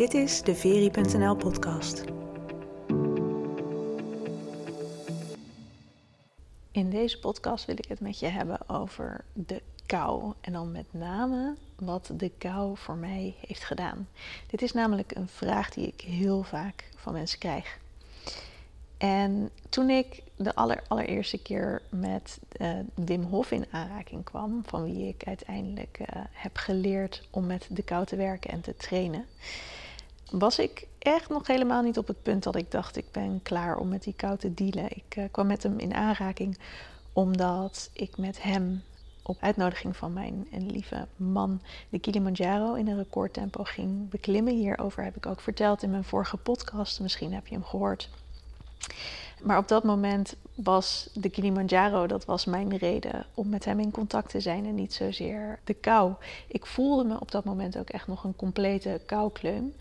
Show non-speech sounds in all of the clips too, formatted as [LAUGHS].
Dit is de Veri.nl podcast. In deze podcast wil ik het met je hebben over de kou. En dan met name wat de kou voor mij heeft gedaan. Dit is namelijk een vraag die ik heel vaak van mensen krijg. En toen ik de aller, allereerste keer met uh, Wim Hof in aanraking kwam, van wie ik uiteindelijk uh, heb geleerd om met de kou te werken en te trainen, was ik echt nog helemaal niet op het punt dat ik dacht: ik ben klaar om met die kou te dealen. Ik uh, kwam met hem in aanraking omdat ik met hem op uitnodiging van mijn een lieve man de Kilimanjaro in een recordtempo ging beklimmen. Hierover heb ik ook verteld in mijn vorige podcast. Misschien heb je hem gehoord. Maar op dat moment was de Kilimanjaro, dat was mijn reden om met hem in contact te zijn en niet zozeer de kou. Ik voelde me op dat moment ook echt nog een complete koukleum.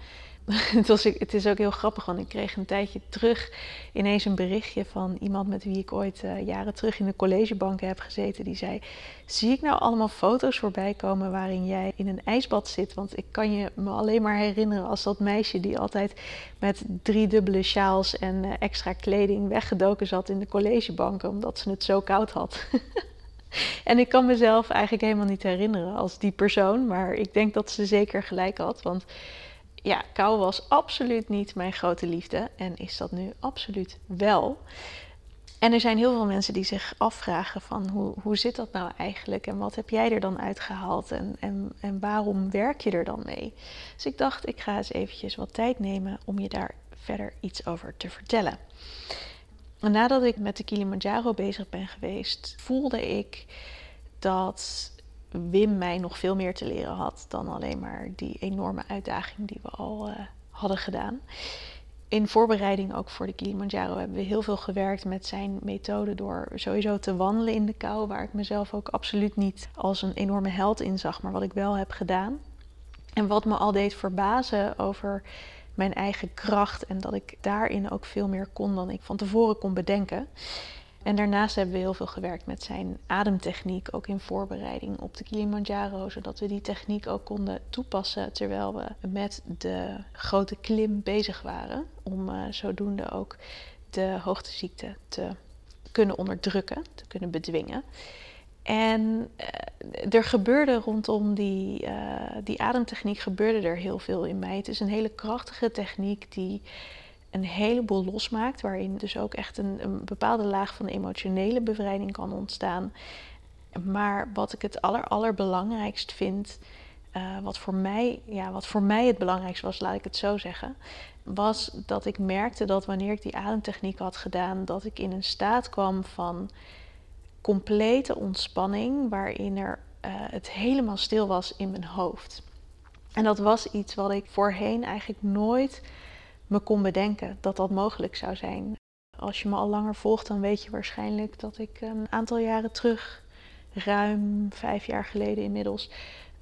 [LAUGHS] het, was, het is ook heel grappig, want ik kreeg een tijdje terug ineens een berichtje van iemand met wie ik ooit uh, jaren terug in de collegebanken heb gezeten. Die zei: Zie ik nou allemaal foto's voorbij komen waarin jij in een ijsbad zit? Want ik kan je me alleen maar herinneren als dat meisje die altijd met drie dubbele sjaals en uh, extra kleding weggedoken zat in de collegebanken, omdat ze het zo koud had. [LAUGHS] En ik kan mezelf eigenlijk helemaal niet herinneren als die persoon, maar ik denk dat ze zeker gelijk had. Want ja, kou was absoluut niet mijn grote liefde en is dat nu absoluut wel. En er zijn heel veel mensen die zich afvragen van hoe, hoe zit dat nou eigenlijk en wat heb jij er dan uitgehaald en, en, en waarom werk je er dan mee? Dus ik dacht, ik ga eens eventjes wat tijd nemen om je daar verder iets over te vertellen. En nadat ik met de Kilimanjaro bezig ben geweest, voelde ik dat Wim mij nog veel meer te leren had dan alleen maar die enorme uitdaging die we al uh, hadden gedaan. In voorbereiding ook voor de Kilimanjaro hebben we heel veel gewerkt met zijn methode door sowieso te wandelen in de kou, waar ik mezelf ook absoluut niet als een enorme held in zag, maar wat ik wel heb gedaan. En wat me al deed verbazen over mijn eigen kracht en dat ik daarin ook veel meer kon dan ik van tevoren kon bedenken. En daarnaast hebben we heel veel gewerkt met zijn ademtechniek, ook in voorbereiding op de Kilimanjaro, zodat we die techniek ook konden toepassen terwijl we met de grote klim bezig waren, om uh, zodoende ook de hoogteziekte te kunnen onderdrukken, te kunnen bedwingen. En uh, er gebeurde rondom die, uh, die ademtechniek gebeurde er heel veel in mij. Het is een hele krachtige techniek die een heleboel losmaakt, waarin dus ook echt een, een bepaalde laag van emotionele bevrijding kan ontstaan. Maar wat ik het aller, allerbelangrijkst vind, uh, wat, voor mij, ja, wat voor mij het belangrijkste was, laat ik het zo zeggen, was dat ik merkte dat wanneer ik die ademtechniek had gedaan, dat ik in een staat kwam van complete ontspanning, waarin er, uh, het helemaal stil was in mijn hoofd. En dat was iets wat ik voorheen eigenlijk nooit me kon bedenken dat dat mogelijk zou zijn. Als je me al langer volgt, dan weet je waarschijnlijk dat ik een aantal jaren terug, ruim vijf jaar geleden inmiddels,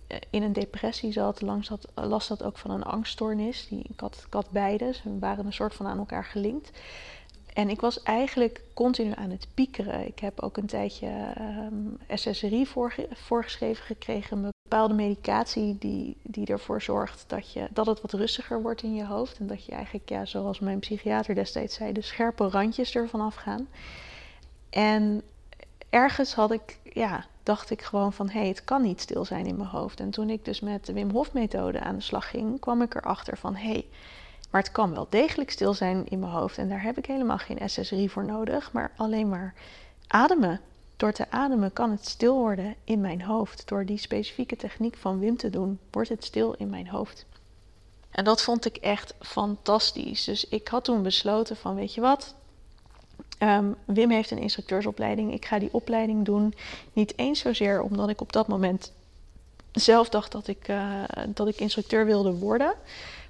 eh, in een depressie zat. Langs dat, last dat ook van een angststoornis. Die, ik, had, beide, ze waren een soort van aan elkaar gelinkt. En ik was eigenlijk continu aan het piekeren. Ik heb ook een tijdje um, SSRI voorge voorgeschreven gekregen. Bepaalde medicatie die, die ervoor zorgt dat, je, dat het wat rustiger wordt in je hoofd. En dat je eigenlijk, ja, zoals mijn psychiater destijds zei, de scherpe randjes ervan afgaan. En ergens had ik, ja, dacht ik gewoon van hé, hey, het kan niet stil zijn in mijn hoofd. En toen ik dus met de Wim Hof methode aan de slag ging, kwam ik erachter van hé, hey, maar het kan wel degelijk stil zijn in mijn hoofd. En daar heb ik helemaal geen SSRI voor nodig. Maar alleen maar ademen. Door te ademen kan het stil worden in mijn hoofd. Door die specifieke techniek van Wim te doen, wordt het stil in mijn hoofd. En dat vond ik echt fantastisch. Dus ik had toen besloten van, weet je wat, um, Wim heeft een instructeursopleiding. Ik ga die opleiding doen. Niet eens zozeer omdat ik op dat moment zelf dacht dat ik, uh, dat ik instructeur wilde worden.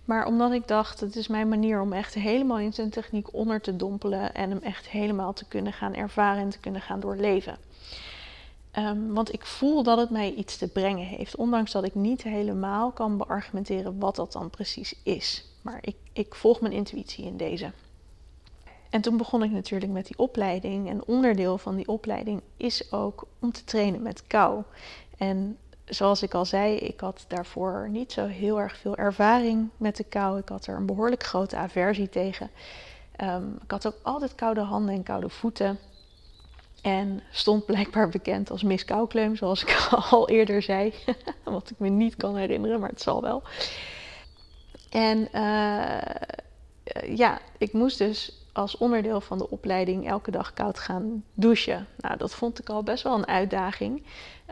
Maar omdat ik dacht, het is mijn manier om echt helemaal in zijn techniek onder te dompelen en hem echt helemaal te kunnen gaan ervaren en te kunnen gaan doorleven. Um, want ik voel dat het mij iets te brengen heeft, ondanks dat ik niet helemaal kan beargumenteren wat dat dan precies is. Maar ik, ik volg mijn intuïtie in deze. En toen begon ik natuurlijk met die opleiding. En onderdeel van die opleiding is ook om te trainen met kou. En zoals ik al zei, ik had daarvoor niet zo heel erg veel ervaring met de kou. Ik had er een behoorlijk grote aversie tegen. Ehm, ik had ook altijd koude handen en koude voeten. En stond blijkbaar bekend als Miss Koukleum, zoals ik [LAUGHS] al eerder zei. [LAUGHS] Wat ik me niet kan herinneren, maar het zal wel. En uh, ja, ik moest dus als onderdeel van de opleiding elke dag koud gaan douchen. Nou, dat vond ik al best wel een uitdaging.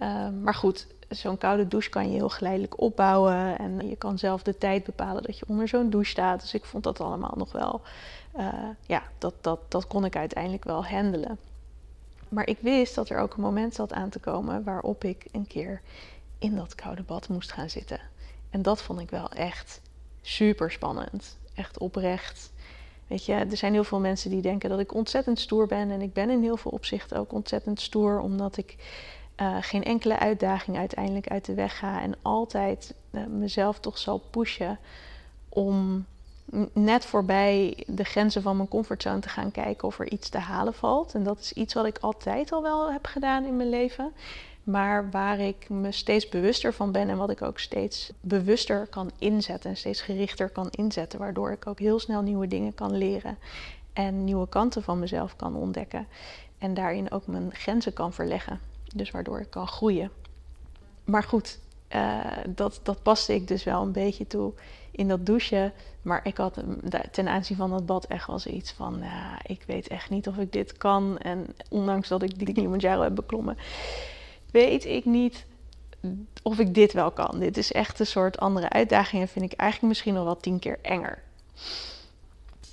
Uh, maar goed, zo'n koude douche kan je heel geleidelijk opbouwen. En je kan zelf de tijd bepalen dat je onder zo'n douche staat. Dus ik vond dat allemaal nog wel. Uh, ja, dat, dat, dat kon ik uiteindelijk wel handelen. Maar ik wist dat er ook een moment zat aan te komen waarop ik een keer in dat koude bad moest gaan zitten. En dat vond ik wel echt super spannend. Echt oprecht. Weet je, er zijn heel veel mensen die denken dat ik ontzettend stoer ben. En ik ben in heel veel opzichten ook ontzettend stoer, omdat ik uh, geen enkele uitdaging uiteindelijk uit de weg ga. En altijd uh, mezelf toch zal pushen om net voorbij de grenzen van mijn comfortzone te gaan kijken of er iets te halen valt. En dat is iets wat ik altijd al wel heb gedaan in mijn leven. Maar waar ik me steeds bewuster van ben en wat ik ook steeds bewuster kan inzetten en steeds gerichter kan inzetten. Waardoor ik ook heel snel nieuwe dingen kan leren en nieuwe kanten van mezelf kan ontdekken. En daarin ook mijn grenzen kan verleggen. Dus waardoor ik kan groeien. Maar goed, uh, dat, dat paste ik dus wel een beetje toe in dat douchen. Maar ik had ten aanzien van dat bad echt wel zoiets van... Uh, ik weet echt niet of ik dit kan. En ondanks dat ik die [LAUGHS] Kilimanjaro heb beklommen... weet ik niet of ik dit wel kan. Dit is echt een soort andere uitdaging... en vind ik eigenlijk misschien nog wel tien keer enger.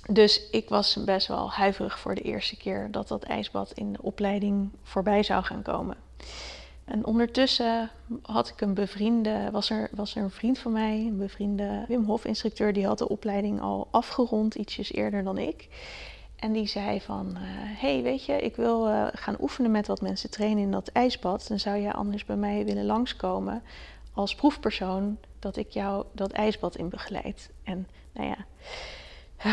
Dus ik was best wel huiverig voor de eerste keer... dat dat ijsbad in de opleiding voorbij zou gaan komen. En ondertussen had ik een bevriende, was er, was er een vriend van mij, een bevriende Wim Hof instructeur, die had de opleiding al afgerond, ietsjes eerder dan ik. En die zei van, uh, hey weet je, ik wil uh, gaan oefenen met wat mensen trainen in dat ijsbad. Dan zou jij anders bij mij willen langskomen als proefpersoon dat ik jou dat ijsbad in begeleid. En nou ja,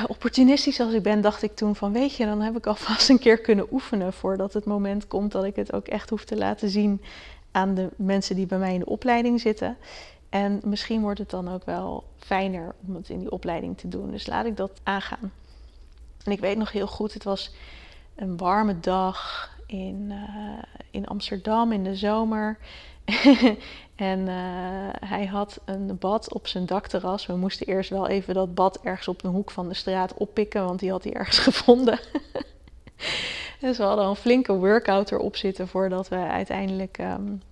opportunistisch als ik ben, dacht ik toen van weet je, dan heb ik alvast een keer kunnen oefenen voordat het moment komt dat ik het ook echt hoef te laten zien aan de mensen die bij mij in de opleiding zitten. En misschien wordt het dan ook wel fijner om het in die opleiding te doen. Dus laat ik dat aangaan. En ik weet nog heel goed, het was een warme dag in, uh, in Amsterdam in de zomer. [LAUGHS] en uh, hij had een bad op zijn dakterras. We moesten eerst wel even dat bad ergens op een hoek van de straat oppikken, want die had hij ergens [LAUGHS] gevonden. [LAUGHS] dus we hadden een flinke workout erop zitten voordat we uiteindelijk, um,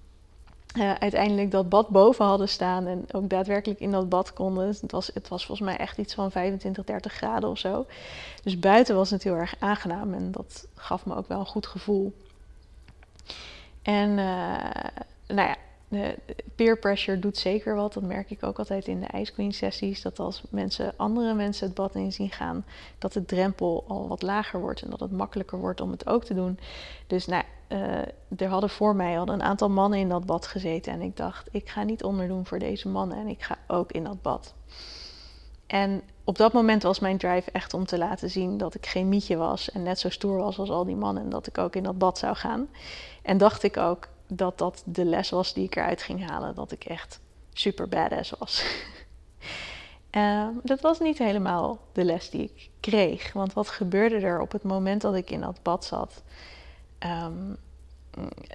uh, uiteindelijk dat bad boven hadden staan. En ook daadwerkelijk in dat bad konden. Het was, het was volgens mij echt iets van 25, 30 graden of zo. Dus buiten was het heel erg aangenaam en dat gaf me ook wel een goed gevoel. En uh, nou ja, peer pressure doet zeker wat. Dat merk ik ook altijd in de Ice Queen sessies. Dat als mensen, andere mensen het bad in zien gaan, dat de drempel al wat lager wordt en dat het makkelijker wordt om het ook te doen. Dus nou, uh, er hadden voor mij al een aantal mannen in dat bad gezeten. En ik dacht, ik ga niet onderdoen voor deze mannen en ik ga ook in dat bad. En op dat moment was mijn drive echt om te laten zien dat ik geen mietje was en net zo stoer was als al die mannen en dat ik ook in dat bad zou gaan. En dacht ik ook, dat dat de les was die ik eruit ging halen. Dat ik echt super badass was. uh, [LAUGHS] dat was niet helemaal de les die ik kreeg. Want wat gebeurde er op het moment dat ik in dat bad zat? Um,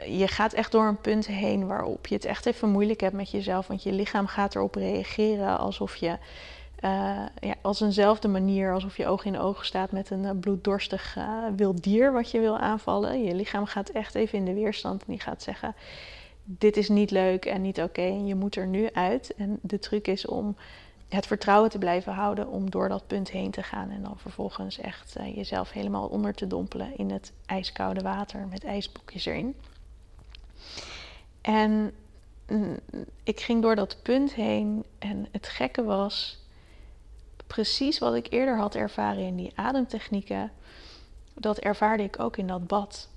je gaat echt door een punt heen waarop je het echt even moeilijk hebt met jezelf. Want je lichaam gaat erop reageren alsof je uh, ja, als eenzelfde manier, alsof je oog in oog staat met een uh, bloeddorstig uh, wild dier wat je wil aanvallen. Je lichaam gaat echt even in de weerstand en die gaat zeggen: Dit is niet leuk en niet oké je moet er nu uit. En de truc is om het vertrouwen te blijven houden om door dat punt heen te gaan en dan vervolgens echt jezelf helemaal onder te dompelen in het ijskoude water met ijsboekjes erin. En mm, ik ging door dat punt heen en het gekke was precies wat ik eerder had ervaren in die ademtechnieken, dat ervaarde ik ook in dat bad.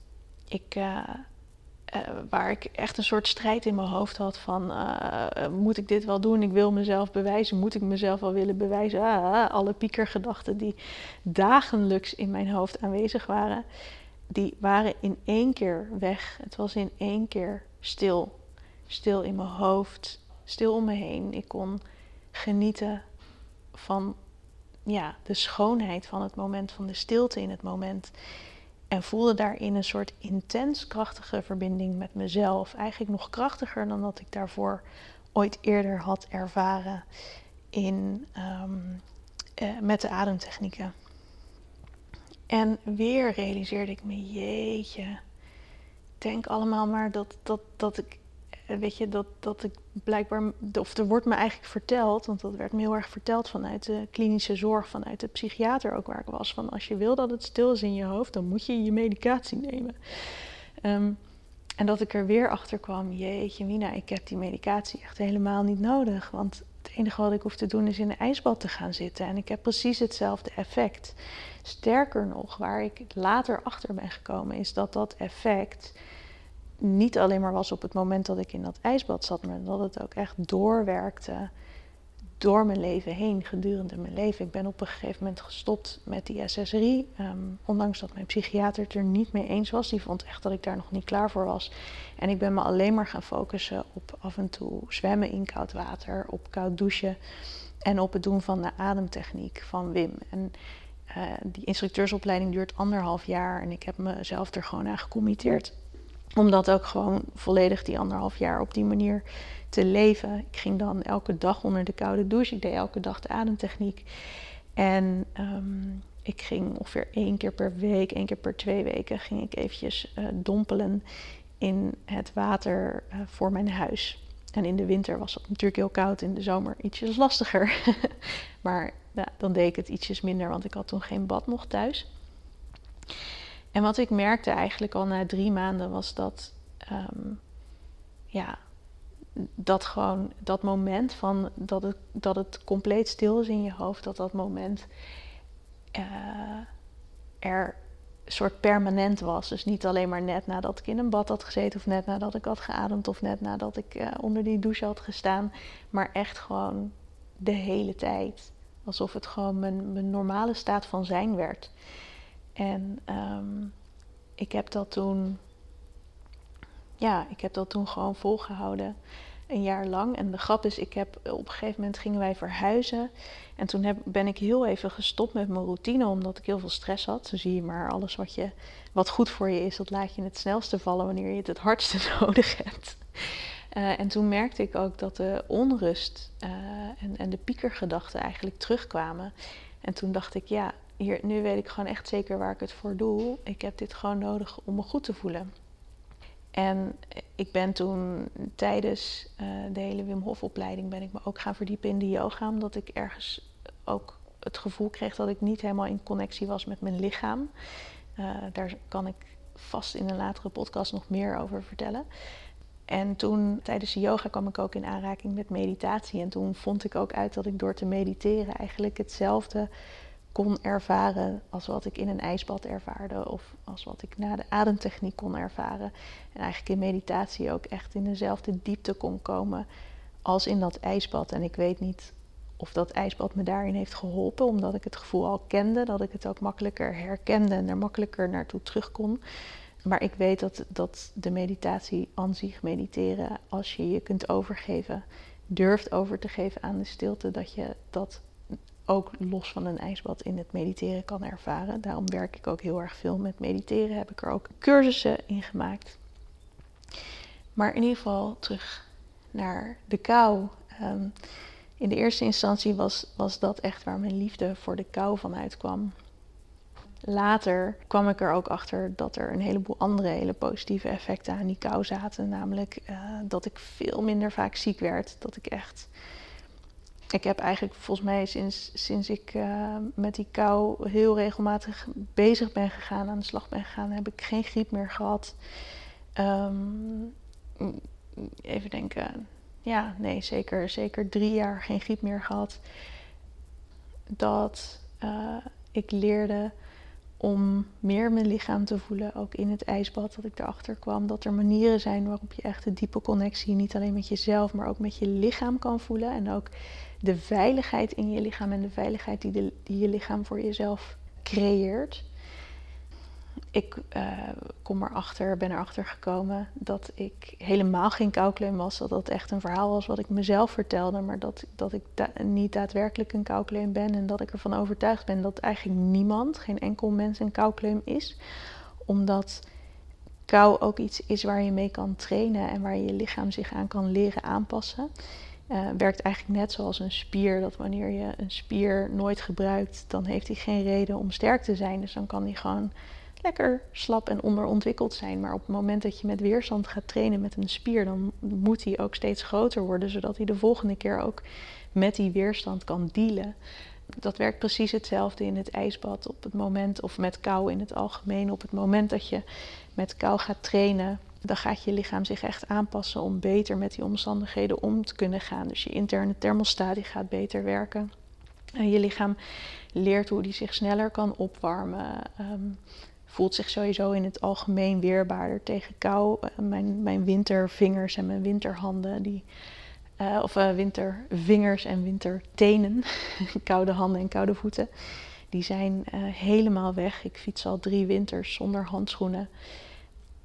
Ik, uh, uh, waar ik echt een soort strijd in mijn hoofd had van, uh, moet ik dit wel doen? Ik wil mezelf bewijzen, moet ik mezelf wel willen bewijzen? Ah, alle piekergedachten die dagelijks in mijn hoofd aanwezig waren, die waren in één keer weg. Het was in één keer stil. stil in mijn hoofd, stil om me heen. Ik kon genieten van ja, de schoonheid van het moment, van de stilte in het moment. En voelde daarin een soort intens krachtige verbinding met mezelf. Eigenlijk nog krachtiger dan dat ik daarvoor ooit eerder had ervaren in, ehm, eh, met de ademtechnieken. En weer realiseerde ik me, jeetje, denk allemaal maar dat, dat, dat ik, weet je, dat, dat ik blijkbaar, of er wordt me eigenlijk verteld, want dat werd me heel erg verteld vanuit de klinische zorg, vanuit de psychiater ook waar ik was, van als je wil dat het stil is in je hoofd, dan moet je je medicatie nemen. Ehm, en dat ik er weer achter kwam, jeetje Mina, ik heb die medicatie echt helemaal niet nodig, want het enige wat ik hoef te doen is in een ijsbad te gaan zitten en ik heb precies hetzelfde effect. Sterker nog, waar ik later achter ben gekomen, is dat dat effect niet alleen maar was op het moment dat ik in dat ijsbad zat, maar dat het ook echt doorwerkte door mijn leven heen, gedurende mijn leven. Ik ben op een gegeven moment gestopt met die SSRI, ehm, ondanks dat mijn psychiater het er niet mee eens was. Die vond echt dat ik daar nog niet klaar voor was. En ik ben me alleen maar gaan focussen op af en toe zwemmen in koud water, op koud douchen en op het doen van de ademtechniek van Wim. En uh, die instructeursopleiding duurt anderhalf jaar en ik heb mezelf er gewoon aan gecommitteerd. Om dat ook gewoon volledig die anderhalf jaar op die manier te leven. Ik ging dan elke dag onder de koude douche. Ik deed elke dag de ademtechniek. En um, ik ging ongeveer één keer per week, één keer per twee weken, ging ik eventjes uh, dompelen in het water uh, voor mijn huis. En in de winter was het natuurlijk heel koud, in de zomer ietsjes lastiger. [LAUGHS] maar ja, dan deed ik het ietsjes minder, want ik had toen geen bad nog thuis. En wat ik merkte eigenlijk al na drie maanden was dat, um, ja, dat gewoon dat moment van dat het, dat het compleet stil is in je hoofd, dat dat moment uh, er soort permanent was. Dus niet alleen maar net nadat ik in een bad had gezeten, of net nadat ik had geademd, of net nadat ik uh, onder die douche had gestaan, maar echt gewoon de hele tijd. Alsof het gewoon mijn, mijn normale staat van zijn werd. En um, ik heb dat toen, ja, ik heb dat toen gewoon volgehouden. Een jaar lang. En de grap is, ik heb op een gegeven moment gingen wij verhuizen. En toen heb, ben ik heel even gestopt met mijn routine, omdat ik heel veel stress had. Zo zie je maar, alles wat, je, wat goed voor je is, dat laat je het snelste vallen wanneer je het het hardste [LAUGHS] nodig hebt. Uh, en toen merkte ik ook dat de onrust uh, en, en de piekergedachten eigenlijk terugkwamen. En toen dacht ik, ja, hier, nu weet ik gewoon echt zeker waar ik het voor doe. Ik heb dit gewoon nodig om me goed te voelen. En ik ben toen tijdens uh, de hele Wim Hof opleiding ben ik me ook gaan verdiepen in de yoga. Omdat ik ergens ook het gevoel kreeg dat ik niet helemaal in connectie was met mijn lichaam. Uh, daar kan ik vast in een latere podcast nog meer over vertellen. En toen tijdens de yoga kwam ik ook in aanraking met meditatie. En toen vond ik ook uit dat ik door te mediteren eigenlijk hetzelfde kon ervaren als wat ik in een ijsbad ervaarde of als wat ik na de ademtechniek kon ervaren. En eigenlijk in meditatie ook echt in dezelfde diepte kon komen als in dat ijsbad. En ik weet niet of dat ijsbad me daarin heeft geholpen, omdat ik het gevoel al kende, dat ik het ook makkelijker herkende en er makkelijker naartoe terug kon. Maar ik weet dat, dat de meditatie aan zich, mediteren, als je je kunt overgeven, durft over te geven aan de stilte, dat je dat ook los van een ijsbad in het mediteren kan ervaren. Daarom werk ik ook heel erg veel met mediteren. Heb ik er ook cursussen in gemaakt. Maar in ieder geval terug naar de kou. Um, in de eerste instantie was, was dat echt waar mijn liefde voor de kou vanuit kwam. Later kwam ik er ook achter dat er een heleboel andere hele positieve effecten aan die kou zaten. Namelijk uh, dat ik veel minder vaak ziek werd. Dat ik echt ik heb eigenlijk volgens mij sinds, sinds ik uh, met die kou heel regelmatig bezig ben gegaan, aan de slag ben gegaan, heb ik geen griep meer gehad. Um, even denken. Ja, nee, zeker, zeker drie jaar geen griep meer gehad. Dat uh, ik leerde om meer mijn lichaam te voelen, ook in het ijsbad, dat ik erachter kwam dat er manieren zijn waarop je echt een diepe connectie niet alleen met jezelf, maar ook met je lichaam kan voelen. En ook de veiligheid in je lichaam en de veiligheid die, je lichaam voor jezelf creëert. ik uh, kom erachter, ben erachter gekomen dat ik helemaal geen koukleum was. Dat dat echt een verhaal was wat ik mezelf vertelde, maar dat, dat ik niet daadwerkelijk een koukleum ben. En dat ik ervan overtuigd ben dat eigenlijk niemand, geen enkel mens, een koukleum is. Omdat kou ook iets is waar je mee kan trainen en waar je lichaam zich aan kan leren aanpassen. Uh, werkt eigenlijk net zoals een spier. Dat wanneer je een spier nooit gebruikt, dan heeft hij geen reden om sterk te zijn. Dus dan kan hij gewoon lekker slap en onderontwikkeld zijn. Maar op het moment dat je met weerstand gaat trainen met een spier, dan moet hij ook steeds groter worden, zodat hij de volgende keer ook met die weerstand kan dealen. Dat werkt precies hetzelfde in het ijsbad op het moment, of met kou in het algemeen. Op het moment dat je met kou gaat trainen, dan gaat je lichaam zich echt aanpassen om beter met die omstandigheden om te kunnen gaan. Dus je interne thermostaat die gaat beter werken. En je lichaam leert hoe die zich sneller kan opwarmen. Ehm, voelt zich sowieso in het algemeen weerbaarder tegen kou. Eh, mijn, mijn wintervingers en mijn winterhanden, die, uh, of uh, wintervingers en wintertenen, [LAUGHS] koude handen en koude voeten, die zijn helemaal weg. Ik fiets al drie winters zonder handschoenen.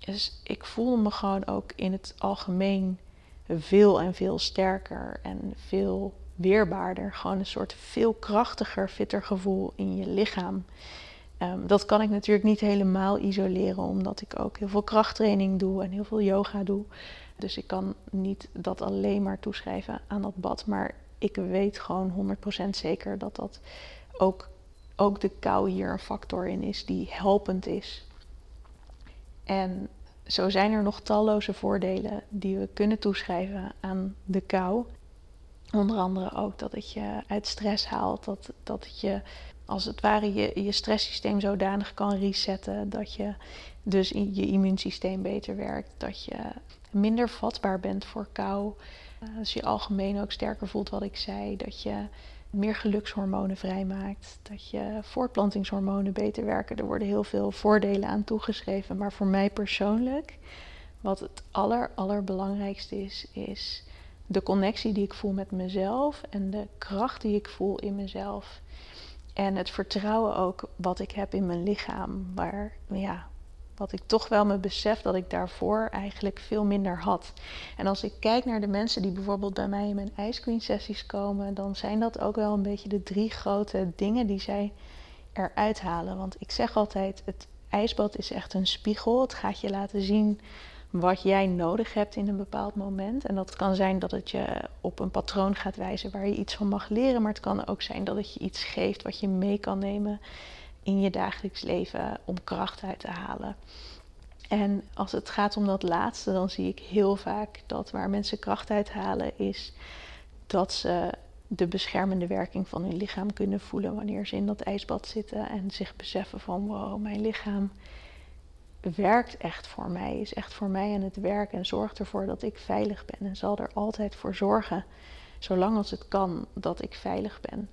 Dus ik voel me gewoon ook in het algemeen veel en veel sterker en veel weerbaarder. Gewoon een soort veel krachtiger, fitter gevoel in je lichaam. Um, dat kan ik natuurlijk niet helemaal isoleren, omdat ik ook heel veel krachttraining doe en heel veel yoga doe. Dus ik kan niet dat alleen maar toeschrijven aan dat bad. Maar ik weet gewoon 100% zeker dat dat ook, ook de kou hier een factor in is die helpend is. En zo zijn er nog talloze voordelen die we kunnen toeschrijven aan de kou. Onder andere ook dat het je uit stress haalt, dat, dat het je als het ware je, je stresssysteem zodanig kan resetten dat je dus je immuunsysteem beter werkt, dat je minder vatbaar bent voor kou. Als je algemeen ook sterker voelt, wat ik zei, dat je meer gelukshormonen vrijmaakt, dat je voortplantingshormonen beter werken. Er worden heel veel voordelen aan toegeschreven, maar voor mij persoonlijk, wat het aller, allerbelangrijkste is, is de connectie die ik voel met mezelf en de kracht die ik voel in mezelf. En het vertrouwen ook wat ik heb in mijn lichaam. Waar, ja, wat ik toch wel me besef dat ik daarvoor eigenlijk veel minder had. En als ik kijk naar de mensen die bijvoorbeeld bij mij in mijn Ice Queen sessies komen, dan zijn dat ook wel een beetje de drie grote dingen die zij eruit halen. Want ik zeg altijd, het ijsbad is echt een spiegel. Het gaat je laten zien wat jij nodig hebt in een bepaald moment. En dat kan zijn dat het je op een patroon gaat wijzen waar je iets van mag leren, maar het kan ook zijn dat het je iets geeft wat je mee kan nemen in je dagelijks leven om kracht uit te halen. En als het gaat om dat laatste, dan zie ik heel vaak dat waar mensen kracht uit halen is dat ze de beschermende werking van hun lichaam kunnen voelen wanneer ze in dat ijsbad zitten en zich beseffen van wow, mijn lichaam werkt echt voor mij, is echt voor mij aan het werk en zorgt ervoor dat ik veilig ben en zal er altijd voor zorgen, zolang als het kan, dat ik veilig ben.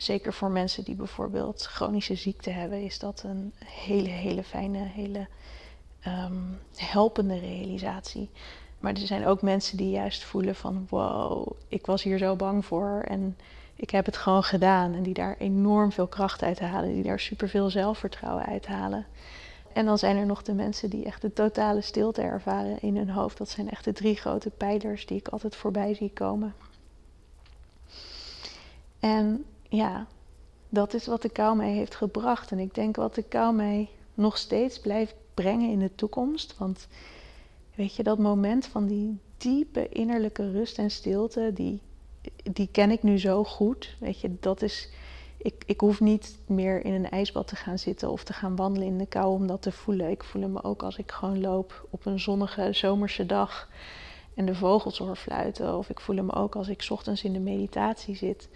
Zeker voor mensen die bijvoorbeeld chronische ziekte hebben, is dat een hele, hele fijne, hele um, helpende realisatie. Maar er zijn ook mensen die juist voelen van wow, ik was hier zo bang voor en ik heb het gewoon gedaan. En die daar enorm veel kracht uit halen, die daar superveel zelfvertrouwen uit halen. En dan zijn er nog de mensen die echt de totale stilte ervaren in hun hoofd. Dat zijn echt de drie grote pijlers die ik altijd voorbij zie komen. En ja, dat is wat de kou mij heeft gebracht. En ik denk wat de kou mij nog steeds blijft brengen in de toekomst. Want weet je, dat moment van die diepe innerlijke rust en stilte, die, die ken ik nu zo goed. Weet je, dat is ik, ik hoef niet meer in een ijsbad te gaan zitten of te gaan wandelen in de kou om dat te voelen. Ik voel me ook als ik gewoon loop op een zonnige zomerse dag en de vogels hoor fluiten. Of ik voel me ook als ik ochtends in de meditatie zit.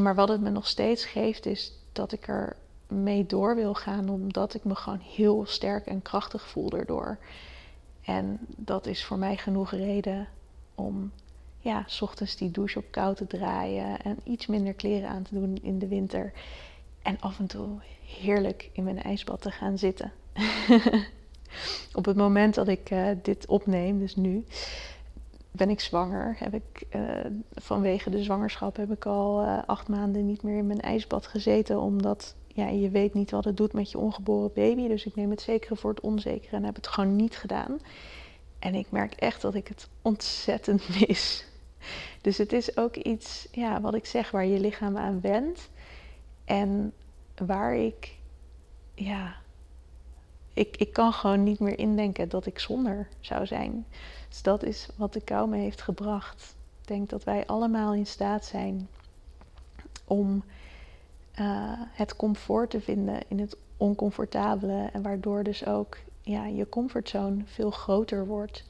Maar wat het me nog steeds geeft is dat ik er mee door wil gaan omdat ik me gewoon heel sterk en krachtig voel daardoor. En dat is voor mij genoeg reden om ja, s ochtends die douche op koud te draaien en iets minder kleren aan te doen in de winter. En af en toe heerlijk in mijn ijsbad te gaan zitten. [LAUGHS] op het moment dat ik uh, dit opneem, dus nu, ben ik zwanger. Heb ik, uh, vanwege de zwangerschap heb ik al uh, acht maanden niet meer in mijn ijsbad gezeten. Omdat ja, je weet niet wat het doet met je ongeboren baby. Dus ik neem het zekere voor het onzekere en heb het gewoon niet gedaan. En ik merk echt dat ik het ontzettend [LAUGHS] mis. Dus het is ook iets, ja, wat ik zeg, waar je lichaam aan wendt. En waar ik, ja, ik, ik kan gewoon niet meer indenken dat ik zonder zou zijn. Dus dat is wat de kou me heeft gebracht. Ik denk dat wij allemaal in staat zijn om uh, het comfort te vinden in het oncomfortabele. En waardoor dus ook ja, je comfortzone veel groter wordt.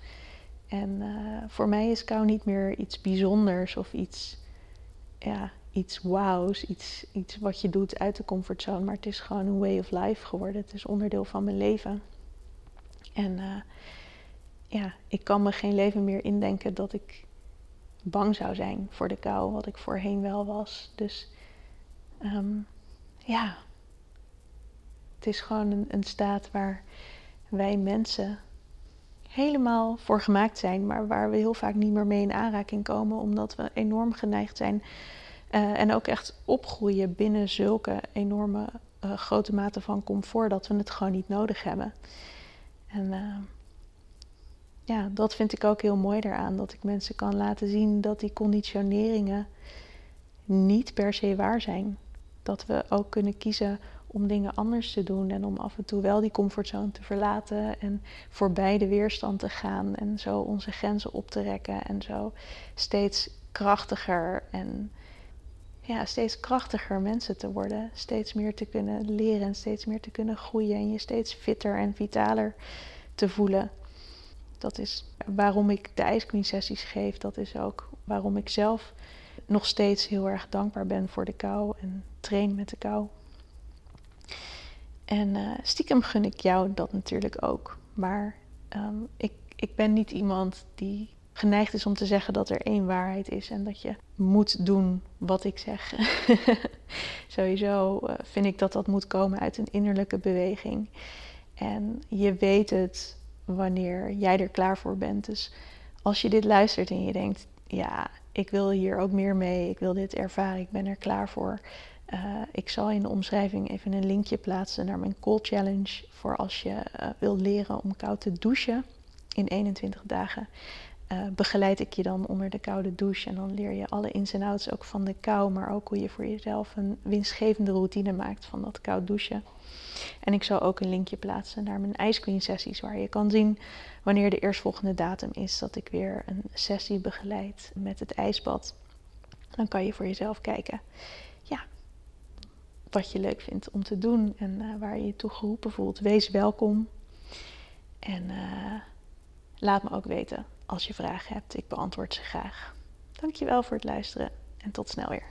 En uh, voor mij is kou niet meer iets bijzonders of iets, ja, iets wows, iets, iets wat je doet uit de comfortzone. Maar het is gewoon een way of life geworden. Het is onderdeel van mijn leven. En uh, ja, ik kan me geen leven meer indenken dat ik bang zou zijn voor de kou, wat ik voorheen wel was. Dus um, ja, het is gewoon een, een staat waar wij mensen helemaal voor gemaakt zijn, maar waar we heel vaak niet meer mee in aanraking komen, omdat we enorm geneigd zijn uh, en ook echt opgroeien binnen zulke enorme uh, grote mate van comfort dat we het gewoon niet nodig hebben. En uh, ja, dat vind ik ook heel mooi daaraan, dat ik mensen kan laten zien dat die conditioneringen niet per se waar zijn. Dat we ook kunnen kiezen om dingen anders te doen en om af en toe wel die comfortzone te verlaten en voorbij de weerstand te gaan en zo onze grenzen op te rekken en zo steeds krachtiger en ja, steeds krachtiger mensen te worden, steeds meer te kunnen leren en steeds meer te kunnen groeien en je steeds fitter en vitaler te voelen. Dat is waarom ik de Ice Queen sessies geef. Dat is ook waarom ik zelf nog steeds heel erg dankbaar ben voor de kou en train met de kou. En uh, stiekem gun ik jou dat natuurlijk ook. Maar um, ik, ik ben niet iemand die geneigd is om te zeggen dat er één waarheid is en dat je moet doen wat ik zeg. [LAUGHS] Sowieso uh, vind ik dat dat moet komen uit een innerlijke beweging. En je weet het wanneer jij er klaar voor bent. Dus als je dit luistert en je denkt, ja, ik wil hier ook meer mee, ik wil dit ervaren, ik ben er klaar voor. Uh, ik zal in de omschrijving even een linkje plaatsen naar mijn Cold Challenge voor als je uh, wilt leren om koud te douchen in 21 dagen. Uh, begeleid ik je dan onder de koude douche en dan leer je alle ins en outs ook van de kou, maar ook hoe je voor jezelf een winstgevende routine maakt van dat koud douchen. En ik zal ook een linkje plaatsen naar mijn Ice Queen sessies, waar je kan zien wanneer de eerstvolgende datum is dat ik weer een sessie begeleid met het ijsbad. Dan kan je voor jezelf kijken ja, wat je leuk vindt om te doen en uh, waar je je toe geroepen voelt. Wees welkom. En uh, laat me ook weten als je vragen hebt. Ik beantwoord ze graag. Dankjewel voor het luisteren en tot snel weer.